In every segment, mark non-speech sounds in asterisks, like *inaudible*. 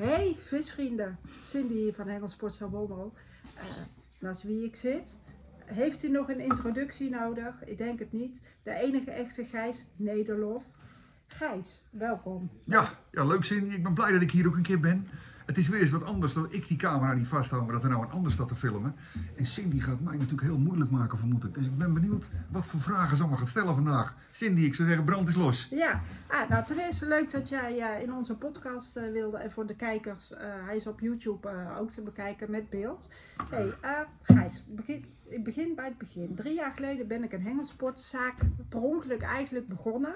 Hey visvrienden, Cindy hier van Hengelsport Salbommel. Uh, naast wie ik zit. Heeft u nog een introductie nodig? Ik denk het niet. De enige echte Gijs Nederlof. Gijs, welkom. Ja, ja, leuk Cindy. Ik ben blij dat ik hier ook een keer ben. Het is weer eens wat anders dat ik die camera niet vasthoud, maar dat er nou een ander staat te filmen. En Cindy gaat mij natuurlijk heel moeilijk maken, vermoed ik. Dus ik ben benieuwd wat voor vragen ze allemaal gaat stellen vandaag. Cindy, ik zou zeggen, brand is los. Ja, ah, nou ten eerste leuk dat jij uh, in onze podcast uh, wilde. En voor de kijkers, uh, hij is op YouTube ook te bekijken met beeld. hey, Gijs, begin, ik begin bij het begin. Drie jaar geleden ben ik een hengelsportzaak per ongeluk eigenlijk begonnen.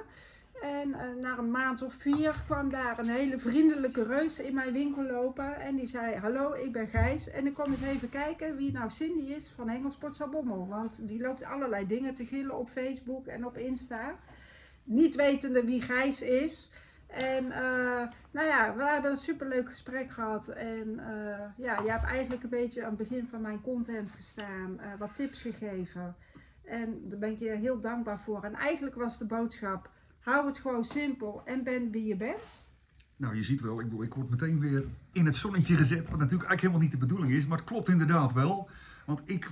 En uh, na een maand of vier kwam daar een hele vriendelijke reus in mijn winkel lopen. En die zei, hallo, ik ben Gijs. En ik kom eens even kijken wie nou Cindy is van Hengelsport Sabommel. Want die loopt allerlei dingen te gillen op Facebook en op Insta. Niet wetende wie Gijs is. En uh, nou ja, we hebben een superleuk gesprek gehad. En uh, ja, je hebt eigenlijk een beetje aan het begin van mijn content gestaan. wat tips gegeven. En daar ben ik je heel dankbaar voor. En eigenlijk was de boodschap Hou het gewoon simpel en ben wie je bent. Nou, je ziet wel, ik, bedoel, ik word meteen weer in het zonnetje gezet. Wat natuurlijk eigenlijk helemaal niet de bedoeling is. Maar het klopt inderdaad wel. Want ik,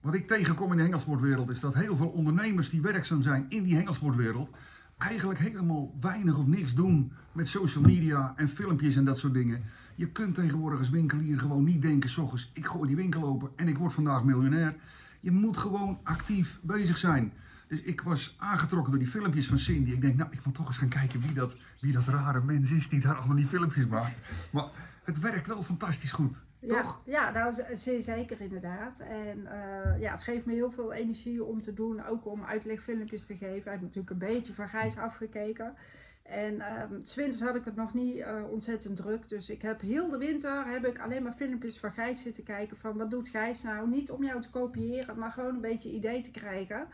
wat ik tegenkom in de hengelsportwereld is dat heel veel ondernemers die werkzaam zijn in die hengelsportwereld. eigenlijk helemaal weinig of niks doen met social media en filmpjes en dat soort dingen. Je kunt tegenwoordig als winkelier gewoon niet denken: s ik gooi die winkel open en ik word vandaag miljonair. Je moet gewoon actief bezig zijn. Dus ik was aangetrokken door die filmpjes van Cindy. Ik denk, nou, ik moet toch eens gaan kijken wie dat, wie dat rare mens is die daar allemaal die filmpjes maakt. Maar het werkt wel fantastisch goed. Ja, toch? ja nou, zeer zeker inderdaad. En uh, ja, het geeft me heel veel energie om te doen, ook om uitlegfilmpjes te geven. Ik heb natuurlijk een beetje van Gijs afgekeken. En um, winters had ik het nog niet uh, ontzettend druk. Dus ik heb heel de winter heb ik alleen maar filmpjes van Gijs zitten kijken. Van wat doet Gijs nou? Niet om jou te kopiëren, maar gewoon een beetje idee te krijgen.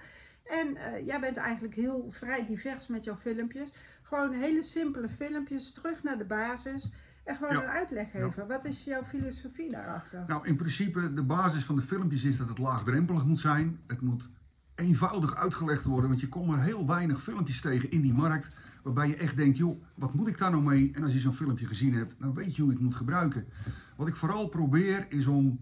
En uh, jij bent eigenlijk heel vrij divers met jouw filmpjes. Gewoon hele simpele filmpjes, terug naar de basis. En gewoon ja. een uitleg geven. Ja. Wat is jouw filosofie daarachter? Nou, in principe, de basis van de filmpjes is dat het laagdrempelig moet zijn. Het moet eenvoudig uitgelegd worden, want je komt er heel weinig filmpjes tegen in die markt. Waarbij je echt denkt, joh, wat moet ik daar nou mee? En als je zo'n filmpje gezien hebt, dan weet je hoe je het moet gebruiken. Wat ik vooral probeer is om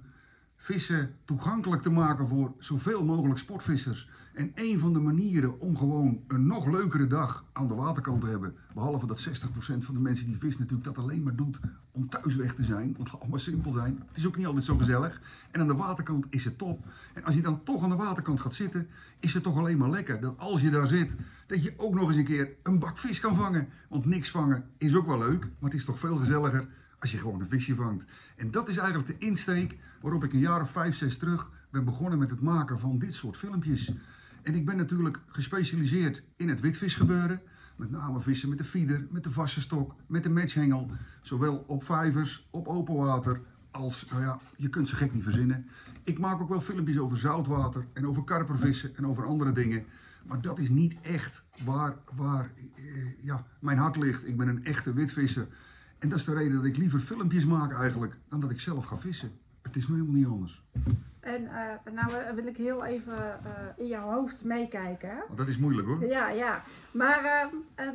vissen toegankelijk te maken voor zoveel mogelijk sportvissers. En een van de manieren om gewoon een nog leukere dag aan de waterkant te hebben, behalve dat 60% van de mensen die vissen natuurlijk dat alleen maar doet om thuis weg te zijn, want het allemaal simpel zijn. Het is ook niet altijd zo gezellig. En aan de waterkant is het top. En als je dan toch aan de waterkant gaat zitten, is het toch alleen maar lekker dat als je daar zit, dat je ook nog eens een keer een bak vis kan vangen. Want niks vangen is ook wel leuk, maar het is toch veel gezelliger als je gewoon een visje vangt. En dat is eigenlijk de insteek waarop ik een jaar of vijf, zes terug ben begonnen met het maken van dit soort filmpjes. En ik ben natuurlijk gespecialiseerd in het witvisgebeuren. Met name vissen met de feeder, met de vaste stok, met de matchhengel. Zowel op vijvers, op open water, als, nou ja, je kunt ze gek niet verzinnen. Ik maak ook wel filmpjes over zoutwater en over karpervissen en over andere dingen. Maar dat is niet echt waar, waar eh, ja, mijn hart ligt. Ik ben een echte witvisser. En dat is de reden dat ik liever filmpjes maak eigenlijk, dan dat ik zelf ga vissen. Het is nu helemaal niet anders. En uh, nou wil ik heel even uh, in jouw hoofd meekijken. Hè? Dat is moeilijk hoor. Ja, ja. Maar uh,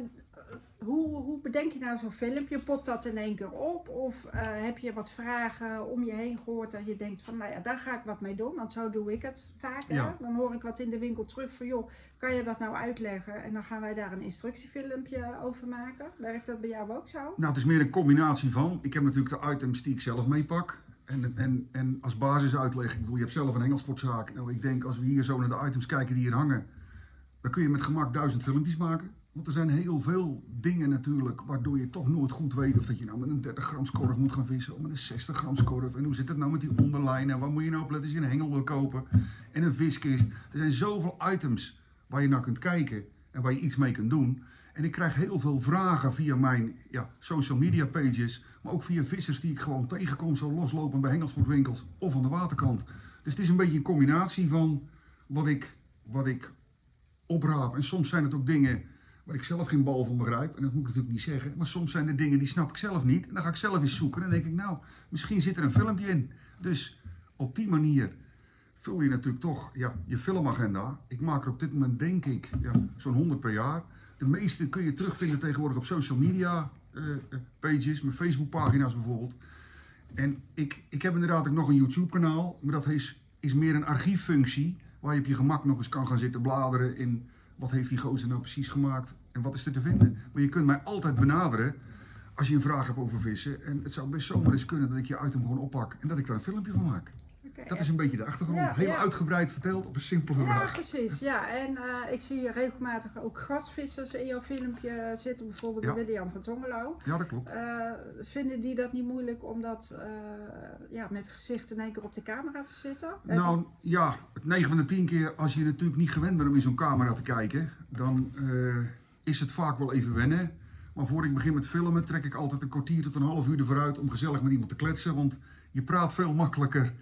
hoe, hoe bedenk je nou zo'n filmpje? Pot dat in één keer op? Of heb je wat vragen om je heen gehoord dat je denkt van, nou ja, daar ga ik wat mee doen. Want zo doe ik het vaak. Ja. Dan hoor ik wat in de winkel terug van, joh, kan je dat nou uitleggen? En dan gaan wij daar een instructiefilmpje over maken. Werkt dat bij jou ook zo? Nou, het is meer een combinatie van. Ik heb natuurlijk de items die ik zelf meepak. En, en, en als basisuitleg, ik bedoel, je hebt zelf een hengelsportzaak. Nou, ik denk als we hier zo naar de items kijken die hier hangen, dan kun je met gemak duizend filmpjes maken. Want er zijn heel veel dingen natuurlijk waardoor je toch nooit goed weet of dat je nou met een 30 gram skorf moet gaan vissen of met een 60 gram skorf. En hoe zit het nou met die onderlijnen? Waar moet je nou op letten als je een hengel wil kopen? En een viskist. Er zijn zoveel items waar je naar kunt kijken en waar je iets mee kunt doen. En ik krijg heel veel vragen via mijn ja, social media pages, maar ook via vissers die ik gewoon tegenkom, zo loslopen bij hengelsportwinkels of aan de waterkant. Dus het is een beetje een combinatie van wat ik, wat ik opraap. En soms zijn het ook dingen waar ik zelf geen bal van begrijp, en dat moet ik natuurlijk niet zeggen, maar soms zijn er dingen die snap ik zelf niet. En dan ga ik zelf eens zoeken en denk ik, nou, misschien zit er een filmpje in. Dus op die manier vul je natuurlijk toch ja, je filmagenda. Ik maak er op dit moment denk ik ja, zo'n 100 per jaar. De meeste kun je terugvinden tegenwoordig op social media. Eh, eh, pages, mijn Facebook pagina's bijvoorbeeld. En ik, ik heb inderdaad ook nog een YouTube kanaal, maar dat is, is meer een archieffunctie. Waar je op je gemak nog eens kan gaan zitten bladeren in wat heeft die gozer nou precies gemaakt en wat is er te vinden. Maar je kunt mij altijd benaderen als je een vraag hebt over vissen. En het zou best zomaar eens kunnen dat ik je item gewoon oppak en dat ik daar een filmpje van maak. Dat is een beetje de achtergrond. Ja, Heel ja. uitgebreid verteld op een simpele Ja, vraag. precies. Ja, en eh, ik zie regelmatig ook gastvissers in jouw filmpje zitten, bijvoorbeeld Ja. William van Tongelo. Ja, dat klopt. Eh, vinden die dat niet moeilijk om dat eh, ja, met het gezicht in één keer op de camera te zitten? Nou ja, het 9 van de 10 keer als je natuurlijk niet gewend bent om in zo'n camera te kijken, dan is het vaak wel even wennen. Maar voor ik begin met filmen trek ik altijd een kwartier tot een half uur ervoor uit om gezellig met iemand te kletsen. Want je praat veel makkelijker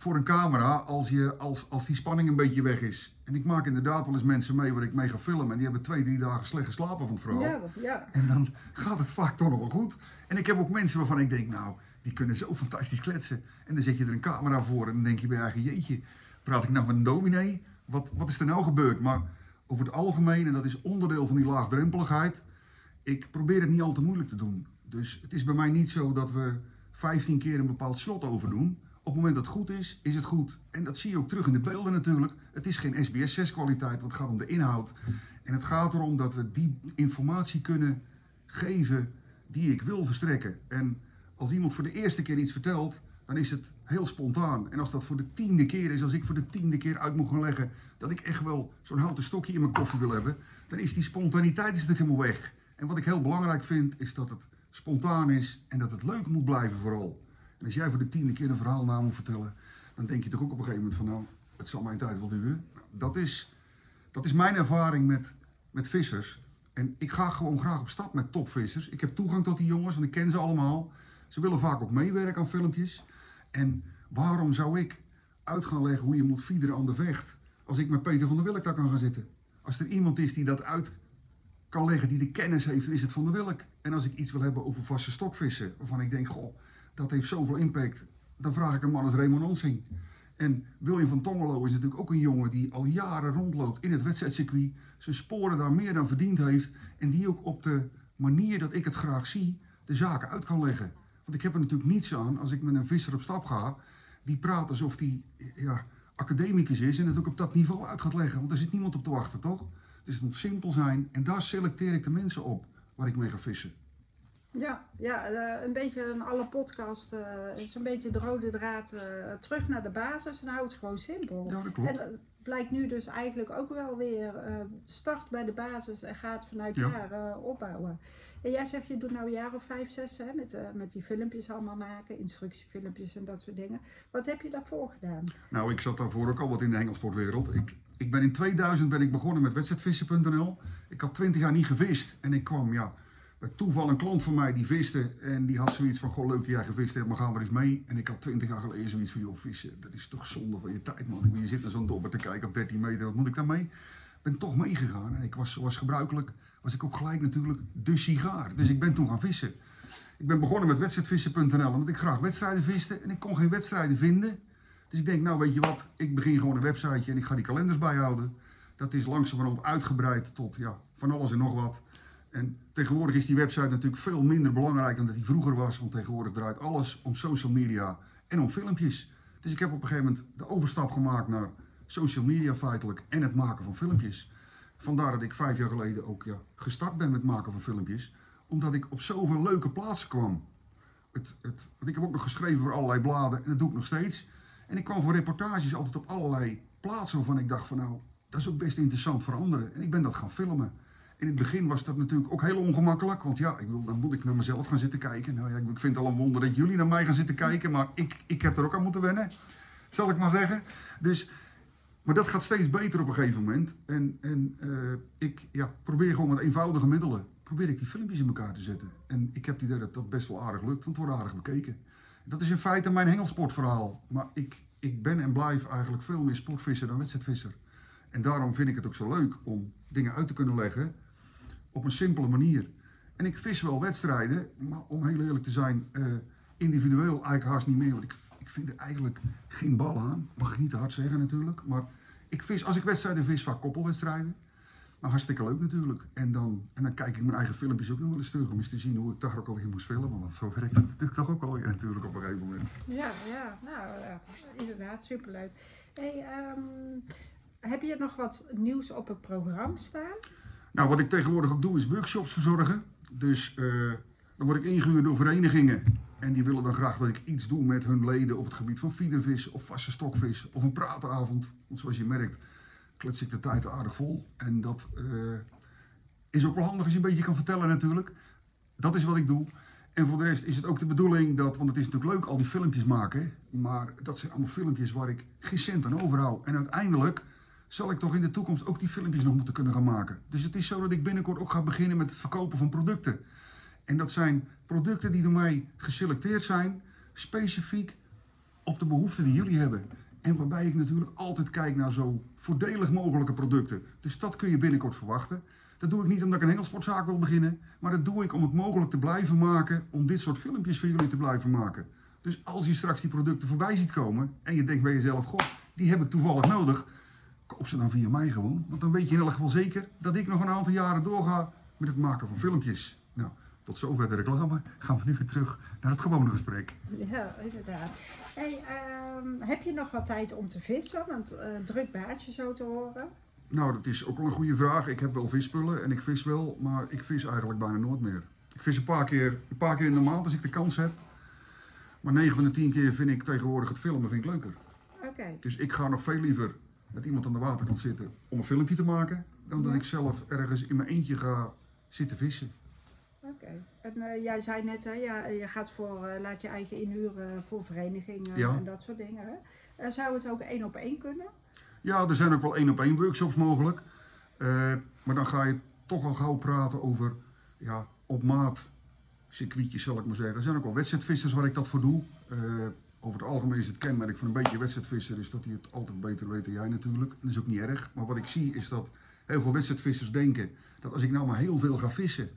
voor een camera als, je, als, als die spanning een beetje weg is. En ik maak inderdaad wel eens mensen mee waar ik mee ga filmen en die hebben twee, drie dagen slecht geslapen van het verhaal. ja, ja. En dan gaat het vaak toch nog wel goed. En ik heb ook mensen waarvan ik denk, nou, die kunnen zo fantastisch kletsen. En dan zet je er een camera voor en dan denk je bij eigen, jeetje, praat ik nou met een dominee? Wat, wat is er nou gebeurd? Maar over het algemeen, en dat is onderdeel van die laagdrempeligheid, ik probeer het niet al te moeilijk te doen. Dus het is bij mij niet zo dat we 15 keer een bepaald shot overdoen. Op het moment dat het goed is, is het goed. En dat zie je ook terug in de beelden natuurlijk. Het is geen SBS 6 kwaliteit, want het gaat om de inhoud. En het gaat erom dat we die informatie kunnen geven die ik wil verstrekken. En als iemand voor de eerste keer iets vertelt, dan is het heel spontaan. En als dat voor de tiende keer is, als ik voor de tiende keer uit moet gaan leggen dat ik echt wel zo'n houten stokje in mijn koffie wil hebben, dan is die spontaniteit natuurlijk helemaal weg. En wat ik heel belangrijk vind, is dat het spontaan is en dat het leuk moet blijven vooral. En als jij voor de tiende keer een verhaal na moet vertellen, dan denk je toch ook op een gegeven moment van nou, het zal mijn tijd wel duren. Nou, Dat is, dat is mijn ervaring met, met vissers. En ik ga gewoon graag op stap met topvissers. Ik heb toegang tot die jongens, want ik ken ze allemaal. Ze willen vaak ook meewerken aan filmpjes. En waarom zou ik uit gaan leggen hoe je moet fiederen aan de vecht, als ik met Peter van der Wilk daar kan gaan zitten? Als er iemand is die dat uit kan leggen, die de kennis heeft, is het van der Wilk. En als ik iets wil hebben over vaste stokvissen, waarvan ik denk, goh, dat heeft zoveel impact, dan vraag ik een man als Raymond Onsing. En William van Tongelo is natuurlijk ook een jongen die al jaren rondloopt in het wedstrijdcircuit, zijn sporen daar meer dan verdiend heeft en die ook op de manier dat ik het graag zie, de zaken uit kan leggen. Want ik heb er natuurlijk niets aan als ik met een visser op stap ga, die praat alsof die ja, academicus is en het ook op dat niveau uit gaat leggen. Want er zit niemand op te wachten, toch? Dus het moet simpel zijn en daar selecteer ik de mensen op waar ik mee ga vissen. Ja, ja eh, een beetje in alle podcast eh, is een beetje de rode draad eh, terug naar de basis en hou het gewoon simpel. Ja, dat klopt. En dat blijkt nu dus eigenlijk ook wel weer, start bij de basis en gaat vanuit Ja. daar opbouwen. En jij zegt, je doet nou een jaar of vijf, zes hè, met, met die filmpjes allemaal maken, instructiefilmpjes en dat soort dingen. Wat heb je daarvoor gedaan? Nou, ik zat daarvoor ook al wat in de hengelsportwereld. Ik, ik ben in 2000 ben ik begonnen met wedstrijdvissen.nl. Ik had 20 jaar niet gevist en ik kwam ja, bij toeval een klant van mij die viste en die had zoiets van, goh leuk dat jij gevist hebt, maar gaan we eens mee. En ik had 20 jaar geleden zoiets van, joh vissen, dat is toch zonde van je tijd man. Je zit naar zo'n dobber te kijken op 13 meter, wat moet ik daarmee? Ik ben toch meegegaan en ik was zoals gebruikelijk, was ik ook gelijk natuurlijk de sigaar. Dus ik ben toen gaan vissen. Ik ben begonnen met wedstrijdvissen.nl omdat ik graag wedstrijden viste en ik kon geen wedstrijden vinden. Dus ik denk, nou weet je wat, ik begin gewoon een websiteje en ik ga die kalenders bijhouden. Dat is langzamerhand uitgebreid tot ja, van alles en nog wat. En tegenwoordig is die website natuurlijk veel minder belangrijk dan dat die vroeger was. Want tegenwoordig draait alles om social media en om filmpjes. Dus ik heb op een gegeven moment de overstap gemaakt naar social media feitelijk en het maken van filmpjes. Vandaar dat ik vijf jaar geleden ook ja, gestart ben met maken van filmpjes. Omdat ik op zoveel leuke plaatsen kwam. Het, het, want ik heb ook nog geschreven voor allerlei bladen en dat doe ik nog steeds. En ik kwam voor reportages altijd op allerlei plaatsen waarvan ik dacht van nou, dat is ook best interessant voor anderen. En ik ben dat gaan filmen. In het begin was dat natuurlijk ook heel ongemakkelijk, want ja, ik dan moet ik naar mezelf gaan zitten kijken. Nou ja, ik vind het al een wonder dat jullie naar mij gaan zitten kijken, maar ik, ik heb er ook aan moeten wennen, zal ik maar zeggen. Dus, maar dat gaat steeds beter op een gegeven moment. En, en eh, ik ja, probeer gewoon met eenvoudige middelen, probeer ik die filmpjes in elkaar te zetten. En ik heb het idee dat dat best wel aardig lukt, want het wordt aardig bekeken. Dat is in feite mijn hengelsportverhaal. Maar ik, ik ben en blijf eigenlijk veel meer sportvisser dan wedstrijdvisser. En daarom vind ik het ook zo leuk om dingen uit te kunnen leggen op een simpele manier. En ik vis wel wedstrijden, maar om heel eerlijk te zijn, eh, individueel eigenlijk haast niet meer. Want ik, ik vind er eigenlijk geen bal aan. Mag ik niet te hard zeggen natuurlijk. Maar ik vis, als ik wedstrijden vis, vaak koppelwedstrijden. Maar hartstikke leuk natuurlijk. En dan, en dan kijk ik mijn eigen filmpjes ook nog wel eens terug om eens te zien hoe ik daar ook alweer moest filmen. Want zo werkt het natuurlijk toch ook alweer natuurlijk op een gegeven moment. Ja, ja, nou inderdaad, superleuk. Hey, ehm, heb je nog wat nieuws op het programma staan? Nou, wat ik tegenwoordig ook doe is workshops verzorgen. Dus eh, dan word ik ingehuurd door verenigingen. En die willen dan graag dat ik iets doe met hun leden op het gebied van feedervis of vaste stokvis of een praatavond. Want zoals je merkt, klets ik de tijd aardig vol. En dat eh, is ook wel handig als je een beetje kan vertellen natuurlijk. Dat is wat ik doe. En voor de rest is het ook de bedoeling dat, want het is natuurlijk leuk al die filmpjes maken, maar dat zijn allemaal filmpjes waar ik geen cent aan overhoud. En uiteindelijk zal ik toch in de toekomst ook die filmpjes nog moeten kunnen gaan maken. Dus het is zo dat ik binnenkort ook ga beginnen met het verkopen van producten. En dat zijn producten die door mij geselecteerd zijn, specifiek op de behoeften die jullie hebben. En waarbij ik natuurlijk altijd kijk naar zo voordelig mogelijke producten. Dus dat kun je binnenkort verwachten. Dat doe ik niet omdat ik een hengelsportzaak wil beginnen, maar dat doe ik om het mogelijk te blijven maken, om dit soort filmpjes voor jullie te blijven maken. Dus als je straks die producten voorbij ziet komen en je denkt bij jezelf, goh, die heb ik toevallig nodig, koop ze dan via mij gewoon. Want dan weet je in elk geval zeker dat ik nog een aantal jaren doorga met het maken van filmpjes. Nou, tot zover de reclame. Gaan we nu weer terug naar het gewone gesprek. Ja, inderdaad. Hey, ehm, heb je nog wat tijd om te vissen? Want uh, druk baardje zo te horen. Nou, dat is ook wel een goede vraag. Ik heb wel visspullen en ik vis wel, maar ik vis eigenlijk bijna nooit meer. Ik vis een paar keer, een paar keer in de maand als ik de kans heb. Maar 9 van de 10 keer vind ik tegenwoordig het filmen vind ik leuker. Oké. Dus ik ga nog veel liever met iemand aan de waterkant zitten om een filmpje te maken, dan dat ik zelf ergens in mijn eentje ga zitten vissen. Oké. En eh, jij zei net, hè, ja, je gaat voor, eh, laat je eigen inhuren voor verenigingen Ja. en dat soort dingen. Hè? Eh, zou het ook één op één kunnen? Ja, er zijn ook wel één op één workshops mogelijk. Maar dan ga je toch al gauw praten over ja, op maat circuitjes, zal ik maar zeggen. Er zijn ook wel wedstrijdvissers waar ik dat voor doe. Over het algemeen is het kenmerk van een beetje wedstrijdvisser is dat hij het altijd beter weet dan jij natuurlijk. Dat is ook niet erg. Maar wat ik zie is dat heel veel wedstrijdvissers denken dat als ik nou maar heel veel ga vissen,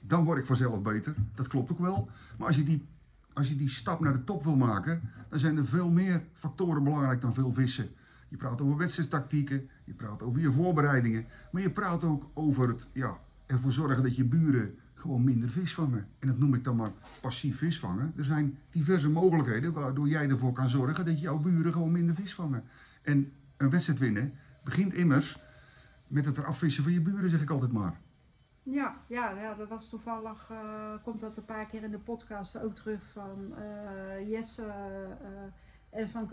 dan word ik vanzelf beter. Dat klopt ook wel. Maar als je die, als je die stap naar de top wil maken, dan zijn er veel meer factoren belangrijk dan veel vissen. Je praat over wedstrijdtactieken, je praat over je voorbereidingen, maar je praat ook over het ja, ervoor zorgen dat je buren gewoon minder vis vangen. En dat noem ik dan maar passief visvangen. Er zijn diverse mogelijkheden waardoor jij ervoor kan zorgen dat jouw buren gewoon minder vis vangen. En een wedstrijd winnen begint immers met het eraf vissen van je buren, zeg ik altijd maar. Ja, ja, ja dat was toevallig, eh, komt dat een paar keer in de podcast ook terug van eh, Jesse eh, en van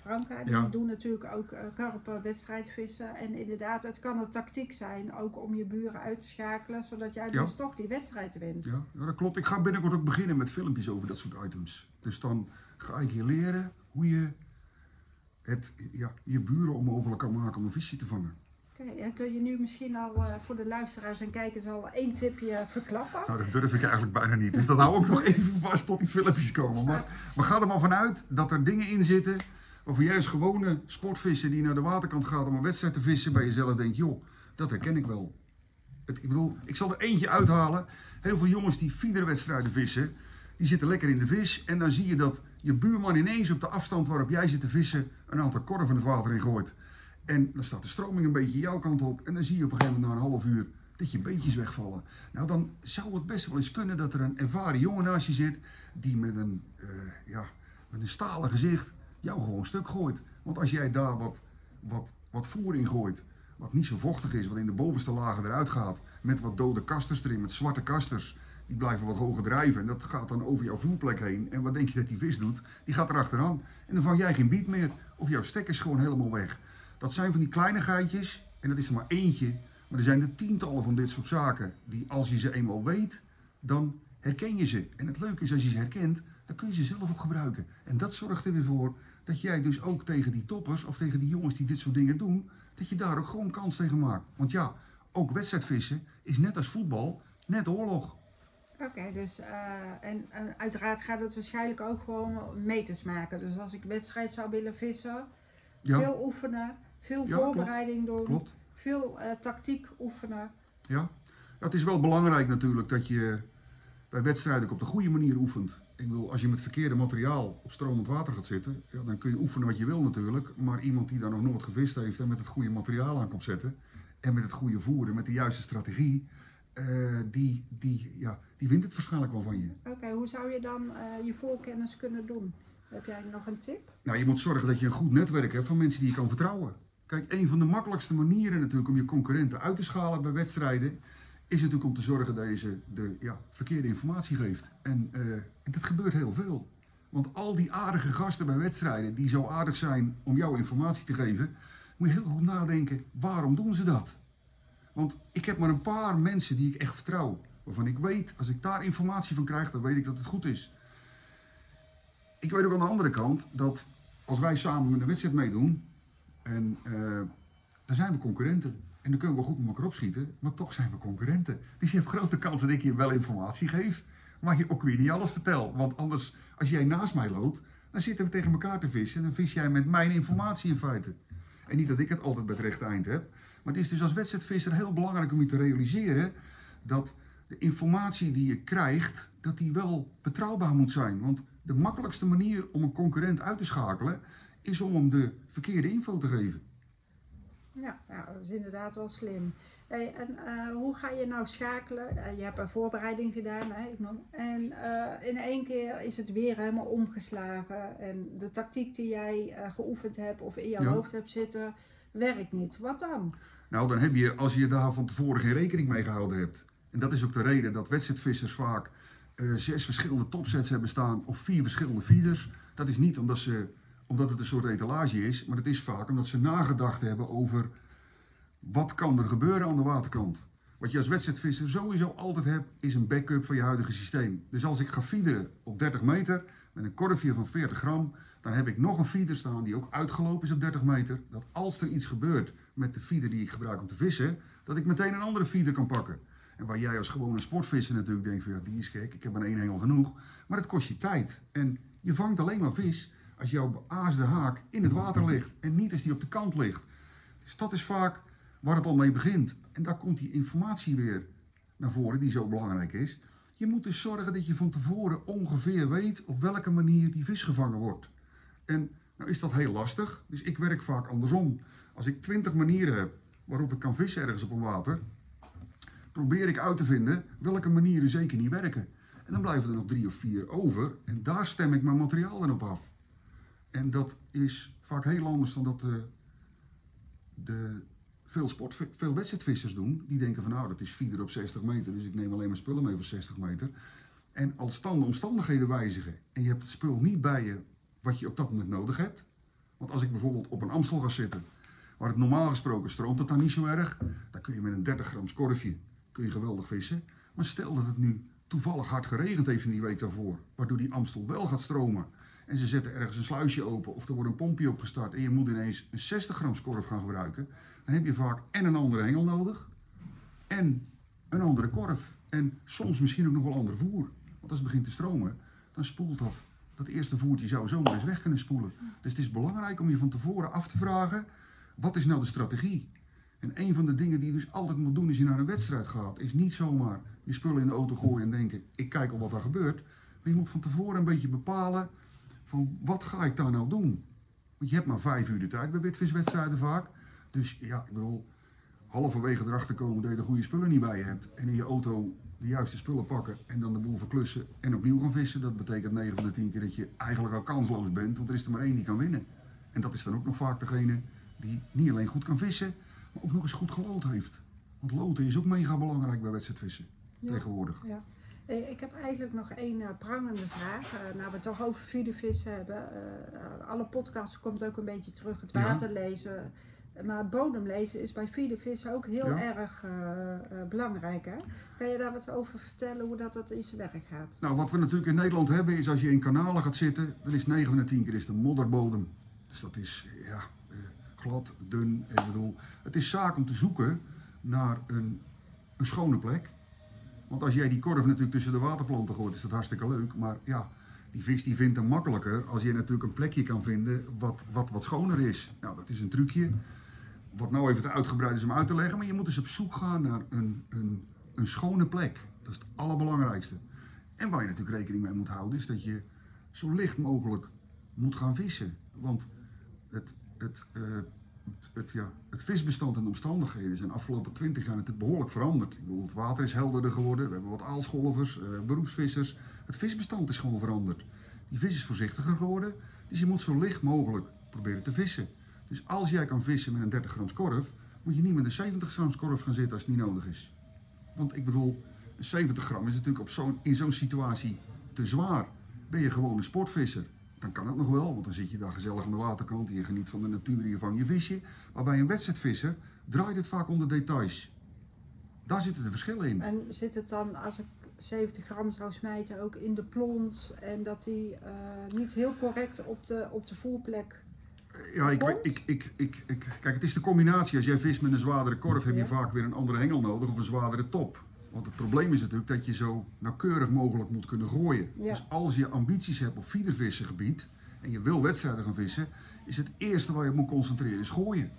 Franka. Die Ja. doen natuurlijk ook eh, karpen, wedstrijdvissen. En inderdaad, het kan een tactiek zijn ook om je buren uit te schakelen, zodat jij Ja. dus toch die wedstrijd wint. Ja, ja, dat klopt. Ik ga binnenkort ook beginnen met filmpjes over dat soort items. Dus dan ga ik je leren hoe je het, ja, je buren onmogelijk kan maken om een visje te vangen. En kun je nu misschien al eh, voor de luisteraars en kijkers al één tipje verklappen? Nou, dat durf ik eigenlijk bijna niet. Dus dat hou ik nog *laughs* even vast tot die filmpjes komen. Maar, maar ga er maar vanuit dat er dingen in zitten waarvan jij als gewone sportvisser die naar de waterkant gaat om een wedstrijd te vissen, bij jezelf denkt, joh, dat herken ik wel. Het, ik bedoel, ik zal er eentje uithalen. Heel veel jongens die fiederwedstrijden vissen, die zitten lekker in de vis. En dan zie je dat je buurman ineens op de afstand waarop jij zit te vissen een aantal korven het water in gooit. En dan staat de stroming een beetje jouw kant op. En dan zie je op een gegeven moment na een half uur dat je beetjes wegvallen. Nou, dan zou het best wel eens kunnen dat er een ervaren jongen naast je zit die met een, eh, ja, met een stalen gezicht jou gewoon stuk gooit. Want als jij daar wat, wat, wat voer in gooit, wat niet zo vochtig is, wat in de bovenste lagen eruit gaat, met wat dode kasters erin, met zwarte kasters, die blijven wat hoger drijven en dat gaat dan over jouw voerplek heen. En wat denk je dat die vis doet? Die gaat erachteraan en dan vang jij geen biet meer of jouw stek is gewoon helemaal weg. Dat zijn van die kleinigheidjes en dat is er maar eentje, maar er zijn er tientallen van dit soort zaken die als je ze eenmaal weet, dan herken je ze. En het leuke is als je ze herkent, dan kun je ze zelf ook gebruiken. En dat zorgt er weer voor dat jij dus ook tegen die toppers of tegen die jongens die dit soort dingen doen, dat je daar ook gewoon kans tegen maakt. Want ja, ook wedstrijdvissen is net als voetbal, net oorlog. Oké, dus eh, en, en uiteraard gaat het waarschijnlijk ook gewoon meters maken. Dus als ik wedstrijd zou willen vissen, Ja, veel oefenen, veel Ja, voorbereiding doen, klopt. veel eh, tactiek oefenen. Ja. ja, het is wel belangrijk natuurlijk dat je bij wedstrijden op de goede manier oefent. Ik bedoel, als je met verkeerde materiaal op stromend water gaat zitten, ja, dan kun je oefenen wat je wil natuurlijk. Maar iemand die daar nog nooit gevist heeft en met het goede materiaal aan komt zetten, en met het goede voeren, met de juiste strategie, eh, die, die, ja, die wint het waarschijnlijk wel van je. Oké, hoe zou je dan eh, je voorkennis kunnen doen? Heb jij nog een tip? Nou, je moet zorgen dat je een goed netwerk hebt van mensen die je kan vertrouwen. Kijk, een van de makkelijkste manieren natuurlijk om je concurrenten uit te schalen bij wedstrijden, is natuurlijk om te zorgen dat je ze de ja, verkeerde informatie geeft. En, eh, en dat gebeurt heel veel. Want al die aardige gasten bij wedstrijden die zo aardig zijn om jouw informatie te geven, moet je heel goed nadenken, waarom doen ze dat? Want ik heb maar een paar mensen die ik echt vertrouw. Waarvan ik weet, als ik daar informatie van krijg, dan weet ik dat het goed is. Ik weet ook aan de andere kant dat als wij samen met een wedstrijd meedoen, en uh, dan zijn we concurrenten. En dan kunnen we goed met elkaar opschieten, maar toch zijn we concurrenten. Dus je hebt grote kans dat ik je wel informatie geef, maar je ook weer niet alles vertel. Want anders, als jij naast mij loopt, dan zitten we tegen elkaar te vissen. En dan vis jij met mijn informatie in feite. En niet dat ik het altijd bij het rechte eind heb. Maar het is dus als wedstrijdvisser heel belangrijk om je te realiseren dat de informatie die je krijgt, dat die wel betrouwbaar moet zijn. Want de makkelijkste manier om een concurrent uit te schakelen, is om hem de verkeerde info te geven. Ja, ja dat is inderdaad wel slim. Hey, en uh, hoe ga je nou schakelen? Uh, je hebt een voorbereiding gedaan, hè? en uh, in één keer is het weer helemaal omgeslagen. En de tactiek die jij geoefend hebt of in je ja. hoofd hebt zitten, werkt niet. Wat dan? Nou, dan heb je, als je daar van tevoren geen rekening mee gehouden hebt. En dat is ook de reden dat wedstrijdvissers vaak zes verschillende topsets hebben staan of vier verschillende feeders. Dat is niet omdat, ze, omdat het een soort etalage is, maar het is vaak omdat ze nagedacht hebben over wat kan er gebeuren aan de waterkant? Wat je als wedstrijdvisser sowieso altijd hebt, is een backup van je huidige systeem. Dus als ik ga feederen op 30 meter met een korfje van 40 gram, dan heb ik nog een feeder staan die ook uitgelopen is op 30 meter. Dat als er iets gebeurt met de feeder die ik gebruik om te vissen, dat ik meteen een andere feeder kan pakken. En waar jij als gewone sportvisser natuurlijk denkt van ja, die is gek, ik heb een één hengel genoeg. Maar het kost je tijd. En je vangt alleen maar vis als jouw beaasde haak in het water ligt en niet als die op de kant ligt. Dus dat is vaak waar het al mee begint. En daar komt die informatie weer naar voren die zo belangrijk is. Je moet dus zorgen dat je van tevoren ongeveer weet op welke manier die vis gevangen wordt. En nou is dat heel lastig, dus ik werk vaak andersom. Als ik twintig manieren heb waarop ik kan vissen ergens op een water, probeer ik uit te vinden welke manieren zeker niet werken. En dan blijven er nog drie of vier over en daar stem ik mijn materiaal dan op af. En dat is vaak heel anders dan dat de, de veel, sport, veel wedstrijdvissers doen. Die denken van nou dat is feeder op 60 meter, dus ik neem alleen maar spullen mee voor 60 meter. En als dan de omstandigheden wijzigen en je hebt het spul niet bij je wat je op dat moment nodig hebt. Want als ik bijvoorbeeld op een Amstel ga zitten, waar het normaal gesproken stroomt het dan niet zo erg, dan kun je met een 30 gram korfje kun je geweldig vissen. Maar stel dat het nu toevallig hard geregend heeft in die week daarvoor, waardoor die Amstel wel gaat stromen. En ze zetten ergens een sluisje open of er wordt een pompje opgestart en je moet ineens een 60 gram korf gaan gebruiken dan heb je vaak en een andere hengel nodig en een andere korf. En soms misschien ook nog wel ander voer. Want als het begint te stromen, dan spoelt dat. Dat eerste voertje zou zomaar eens weg kunnen spoelen. Dus het is belangrijk om je van tevoren af te vragen, wat is nou de strategie? En een van de dingen die je dus altijd moet doen als je naar een wedstrijd gaat, is niet zomaar je spullen in de auto gooien en denken, ik kijk al wat er gebeurt. Maar je moet van tevoren een beetje bepalen, van wat ga ik daar nou doen? Want je hebt maar vijf uur de tijd bij witviswedstrijden vaak. Dus ja, ik bedoel, halverwege erachter komen dat je de goede spullen niet bij je hebt. En in je auto de juiste spullen pakken en dan de boel verklussen en opnieuw gaan vissen. Dat betekent 9 van de 10 keer dat je eigenlijk al kansloos bent, want er is er maar één die kan winnen. En dat is dan ook nog vaak degene die niet alleen goed kan vissen, maar ook nog eens goed gelood heeft. Want loten is ook mega belangrijk bij wedstrijdvissen ja, tegenwoordig. Ja. Ik heb eigenlijk nog één uh, prangende vraag. Uh, nou, we het toch over vissen hebben. Alle podcasts komt ook een beetje terug. Het water ja. lezen. Maar bodemlezen is bij viele vissen ook heel erg uh, uh, belangrijk. Hè? Kan je daar wat over vertellen hoe dat, dat in zijn werk gaat? Nou, wat we natuurlijk in Nederland hebben is als je in kanalen gaat zitten, dan is 9 van de 10 keer is de modderbodem. Dus dat is ja, uh, glad, dun. Ik bedoel, het is zaak om te zoeken naar een, een schone plek. Want als jij die korf natuurlijk tussen de waterplanten gooit, is dat hartstikke leuk. Maar ja, die vis die vindt hem makkelijker als je natuurlijk een plekje kan vinden wat, wat, wat schoner is. Nou, dat is een trucje wat nou even te uitgebreid is om uit te leggen, maar je moet dus op zoek gaan naar een, een, een schone plek. Dat is het allerbelangrijkste. En waar je natuurlijk rekening mee moet houden, is dat je zo licht mogelijk moet gaan vissen. Want het, het, uh, het, ja, het visbestand en de omstandigheden zijn de afgelopen 20 jaar natuurlijk behoorlijk veranderd. Ik bedoel, het water is helderder geworden, we hebben wat aalscholvers, eh, beroepsvissers. Het visbestand is gewoon veranderd. Die vis is voorzichtiger geworden, dus je moet zo licht mogelijk proberen te vissen. Dus als jij kan vissen met een 30 grams korf, moet je niet met een 70 grams korf gaan zitten als het niet nodig is. Want ik bedoel, een 70 gram is natuurlijk op zo'n in zo'n situatie te zwaar. Ben je gewoon een sportvisser, dan kan het nog wel, want dan zit je daar gezellig aan de waterkant en je geniet van de natuur je vangt je visje. Maar bij een wedstrijdvisser draait het vaak om de details. Daar zitten de verschillen in. En zit het dan, als ik 70 gram zou smijten, ook in de plons en dat die eh, niet heel correct op de, op de voerplek Ja, ik, ik, ik, ik, kijk, het is de combinatie. Als jij vist met een zwaardere korf, heb je vaak weer een andere hengel nodig of een zwaardere top. Want het probleem is natuurlijk dat je zo nauwkeurig mogelijk moet kunnen gooien. Ja. Dus als je ambities hebt op feedervissengebied en je wil wedstrijden gaan vissen, is het eerste waar je op moet concentreren is gooien.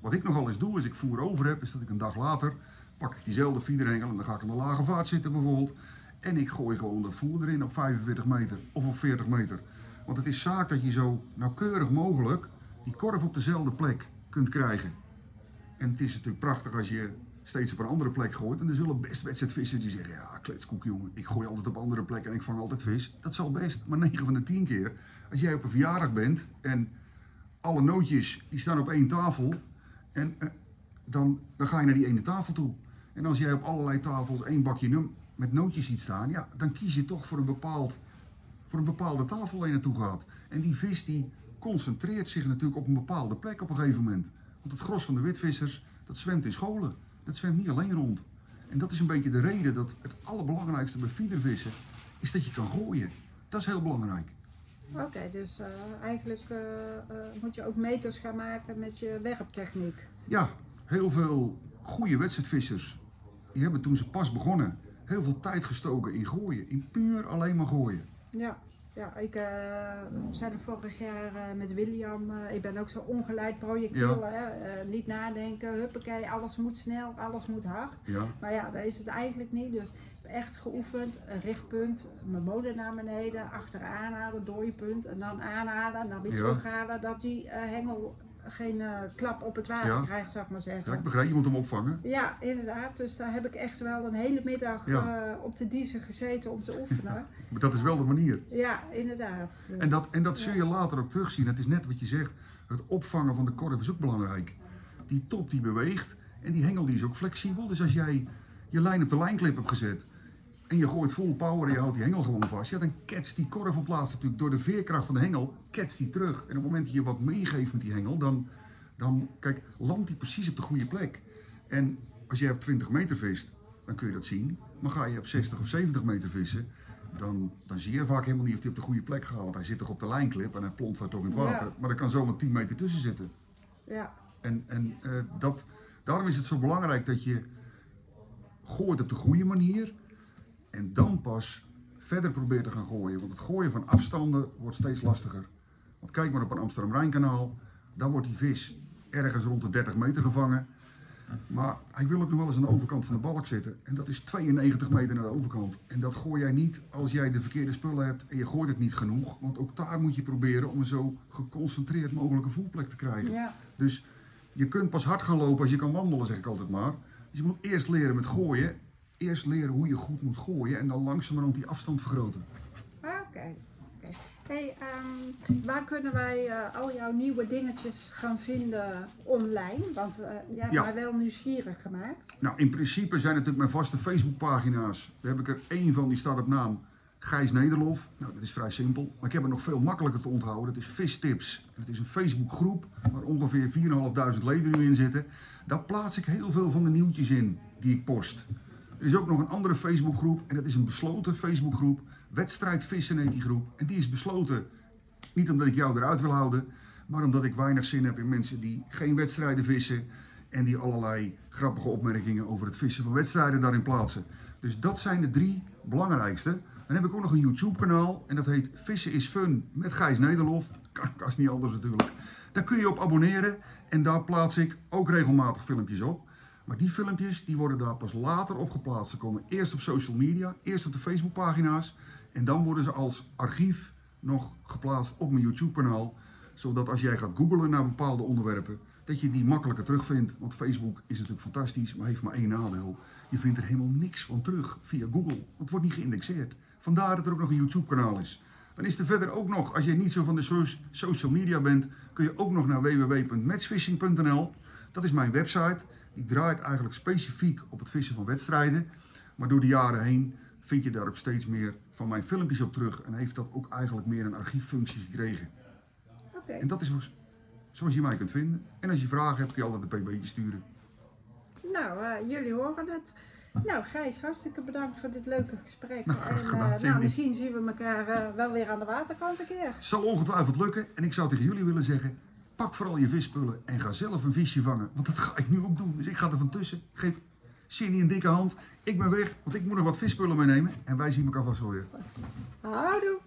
Wat ik nogal eens doe, als ik voer over heb, is dat ik een dag later pak ik diezelfde feederhengel en dan ga ik aan de lage vaart zitten bijvoorbeeld. En ik gooi gewoon dat voer erin op 45 meter of op 40 meter. Want het is zaak dat je zo nauwkeurig mogelijk die korf op dezelfde plek kunt krijgen. En het is natuurlijk prachtig als je steeds op een andere plek gooit. En er zullen best wedstrijdvissers die zeggen, ja kletskoek jongen, ik gooi altijd op andere plekken en ik vang altijd vis. Dat zal best, maar 9 van de 10 keer, als jij op een verjaardag bent en alle nootjes die staan op één tafel, en eh, dan, dan ga je naar die ene tafel toe. En als jij op allerlei tafels één bakje met nootjes ziet staan, ja, dan kies je toch voor een, bepaald, voor een bepaalde tafel waar je naartoe gaat. En die vis die concentreert zich natuurlijk op een bepaalde plek op een gegeven moment. Want het gros van de witvissers, dat zwemt in scholen. Dat zwemt niet alleen rond. En dat is een beetje de reden dat het allerbelangrijkste bij feedervissen is dat je kan gooien. Dat is heel belangrijk. Oké, dus eh, eigenlijk eh, eh, moet je ook meters gaan maken met je werptechniek. Ja, heel veel goede wedstrijdvissers, die hebben toen ze pas begonnen, heel veel tijd gestoken in gooien. In puur alleen maar gooien. Ja, ja ik eh zei er vorig jaar eh, met William, eh, ik ben ook zo ongeleid projectiel, hè? niet nadenken, huppakee, alles moet snel, alles moet hard. Ja, Maar ja, dat is het eigenlijk niet. Dus echt geoefend, een richtpunt, mijn motor naar beneden, achteraan halen, dooipunt en dan aanhalen, dan weer Ja. terughalen, dat die hengel geen eh, klap op het water Ja. krijgt, zou ik maar zeggen. ja, ik begrijp, je moet hem opvangen. Ja, inderdaad. Dus daar heb ik echt wel een hele middag Ja. eh, op de diesel gezeten om te oefenen. *laughs* Maar dat is wel de manier. Ja, inderdaad. En dat, en dat zul je later ook terugzien. Het is net wat je zegt, het opvangen van de korf is ook belangrijk. Die top die beweegt en die hengel die is ook flexibel. Dus als jij je lijn op de lijnklip hebt gezet en je gooit vol power en je houdt die hengel gewoon vast, ja, dan ketst die korf op plaats natuurlijk door de veerkracht van de hengel, ketst die terug. En op het moment dat je wat meegeeft met die hengel, dan, dan kijk, landt die precies op de goede plek. En als jij op 20 meter vist, dan kun je dat zien. Maar ga je op 60 of 70 meter vissen, dan, dan zie je vaak helemaal niet of hij op de goede plek gaat. Want hij zit toch op de lijnklip en hij plont daar toch in het water. Ja. Maar er kan zomaar 10 meter tussen zitten. Ja, En, en eh, dat, daarom is het zo belangrijk dat je gooit op de goede manier. En dan pas verder probeert te gaan gooien. Want het gooien van afstanden wordt steeds lastiger. Want kijk maar op een Amsterdam-Rijnkanaal. Daar wordt die vis ergens rond de 30 meter gevangen. Maar hij wil ook nog wel eens aan de overkant van de balk zitten. En dat is 92 meter naar de overkant. En dat gooi jij niet als jij de verkeerde spullen hebt en je gooit het niet genoeg. Want ook daar moet je proberen om een zo geconcentreerd mogelijke voerplek te krijgen. ja, Dus je kunt pas hard gaan lopen als je kan wandelen, zeg ik altijd maar. Dus je moet eerst leren met gooien. Eerst leren hoe je goed moet gooien en dan langzamerhand die afstand vergroten. Oké. oké. Hey, ehm, waar kunnen wij eh, al jouw nieuwe dingetjes gaan vinden online? Want eh jij hebt Ja. mij wel nieuwsgierig gemaakt. Nou, in principe zijn natuurlijk mijn vaste Facebookpagina's. Daar heb ik er één van, die staat op naam Gijs Nederlof. Nou, dat is vrij simpel. Maar ik heb er nog veel makkelijker te onthouden. Dat is Vistips. Het is een Facebookgroep waar ongeveer 4.500 leden nu in zitten. Daar plaats ik heel veel van de nieuwtjes in die ik post. Er is ook nog een andere Facebookgroep en dat is een besloten Facebookgroep. Wedstrijd Vissen heet die groep. En die is besloten niet omdat ik jou eruit wil houden, maar omdat ik weinig zin heb in mensen die geen wedstrijden vissen en die allerlei grappige opmerkingen over het vissen van wedstrijden daarin plaatsen. Dus dat zijn de drie belangrijkste. Dan heb ik ook nog een YouTube kanaal en dat heet Vissen is Fun met Gijs Nederlof. Kan niet anders natuurlijk. Daar kun je op abonneren en daar plaats ik ook regelmatig filmpjes op. Maar die filmpjes die worden daar pas later op geplaatst. Ze komen eerst op social media, eerst op de Facebookpagina's en dan worden ze als archief nog geplaatst op mijn YouTube kanaal. Zodat als jij gaat googlen naar bepaalde onderwerpen, dat je die makkelijker terugvindt. Want Facebook is natuurlijk fantastisch, maar heeft maar één nadeel. Je vindt er helemaal niks van terug via Google. Het wordt niet geïndexeerd. Vandaar dat er ook nog een YouTube-kanaal is. Dan is er verder ook nog, als je niet zo van de so- social media bent, kun je ook nog naar www.matchfishing.nl. Dat is mijn website. Die draait eigenlijk specifiek op het vissen van wedstrijden. Maar door de jaren heen vind je daar ook steeds meer van mijn filmpjes op terug. En heeft dat ook eigenlijk meer een archieffunctie gekregen. En dat is zoals- je mij kunt vinden. En als je vragen hebt, kun je altijd een pb'tje sturen. Nou, eh, jullie horen het. Nou, Gijs, hartstikke bedankt voor dit leuke gesprek. Nou, graag en gedaan, eh, nou, misschien zien we elkaar eh, wel weer aan de waterkant een keer. Zal ongetwijfeld lukken. En ik zou tegen jullie willen zeggen, pak vooral je visspullen en ga zelf een visje vangen. Want dat ga ik nu ook doen. Dus ik ga er van tussen. Geef Cindy een dikke hand. Ik ben weg, want ik moet nog wat visspullen meenemen. En wij zien elkaar vast wel weer. Houdoe!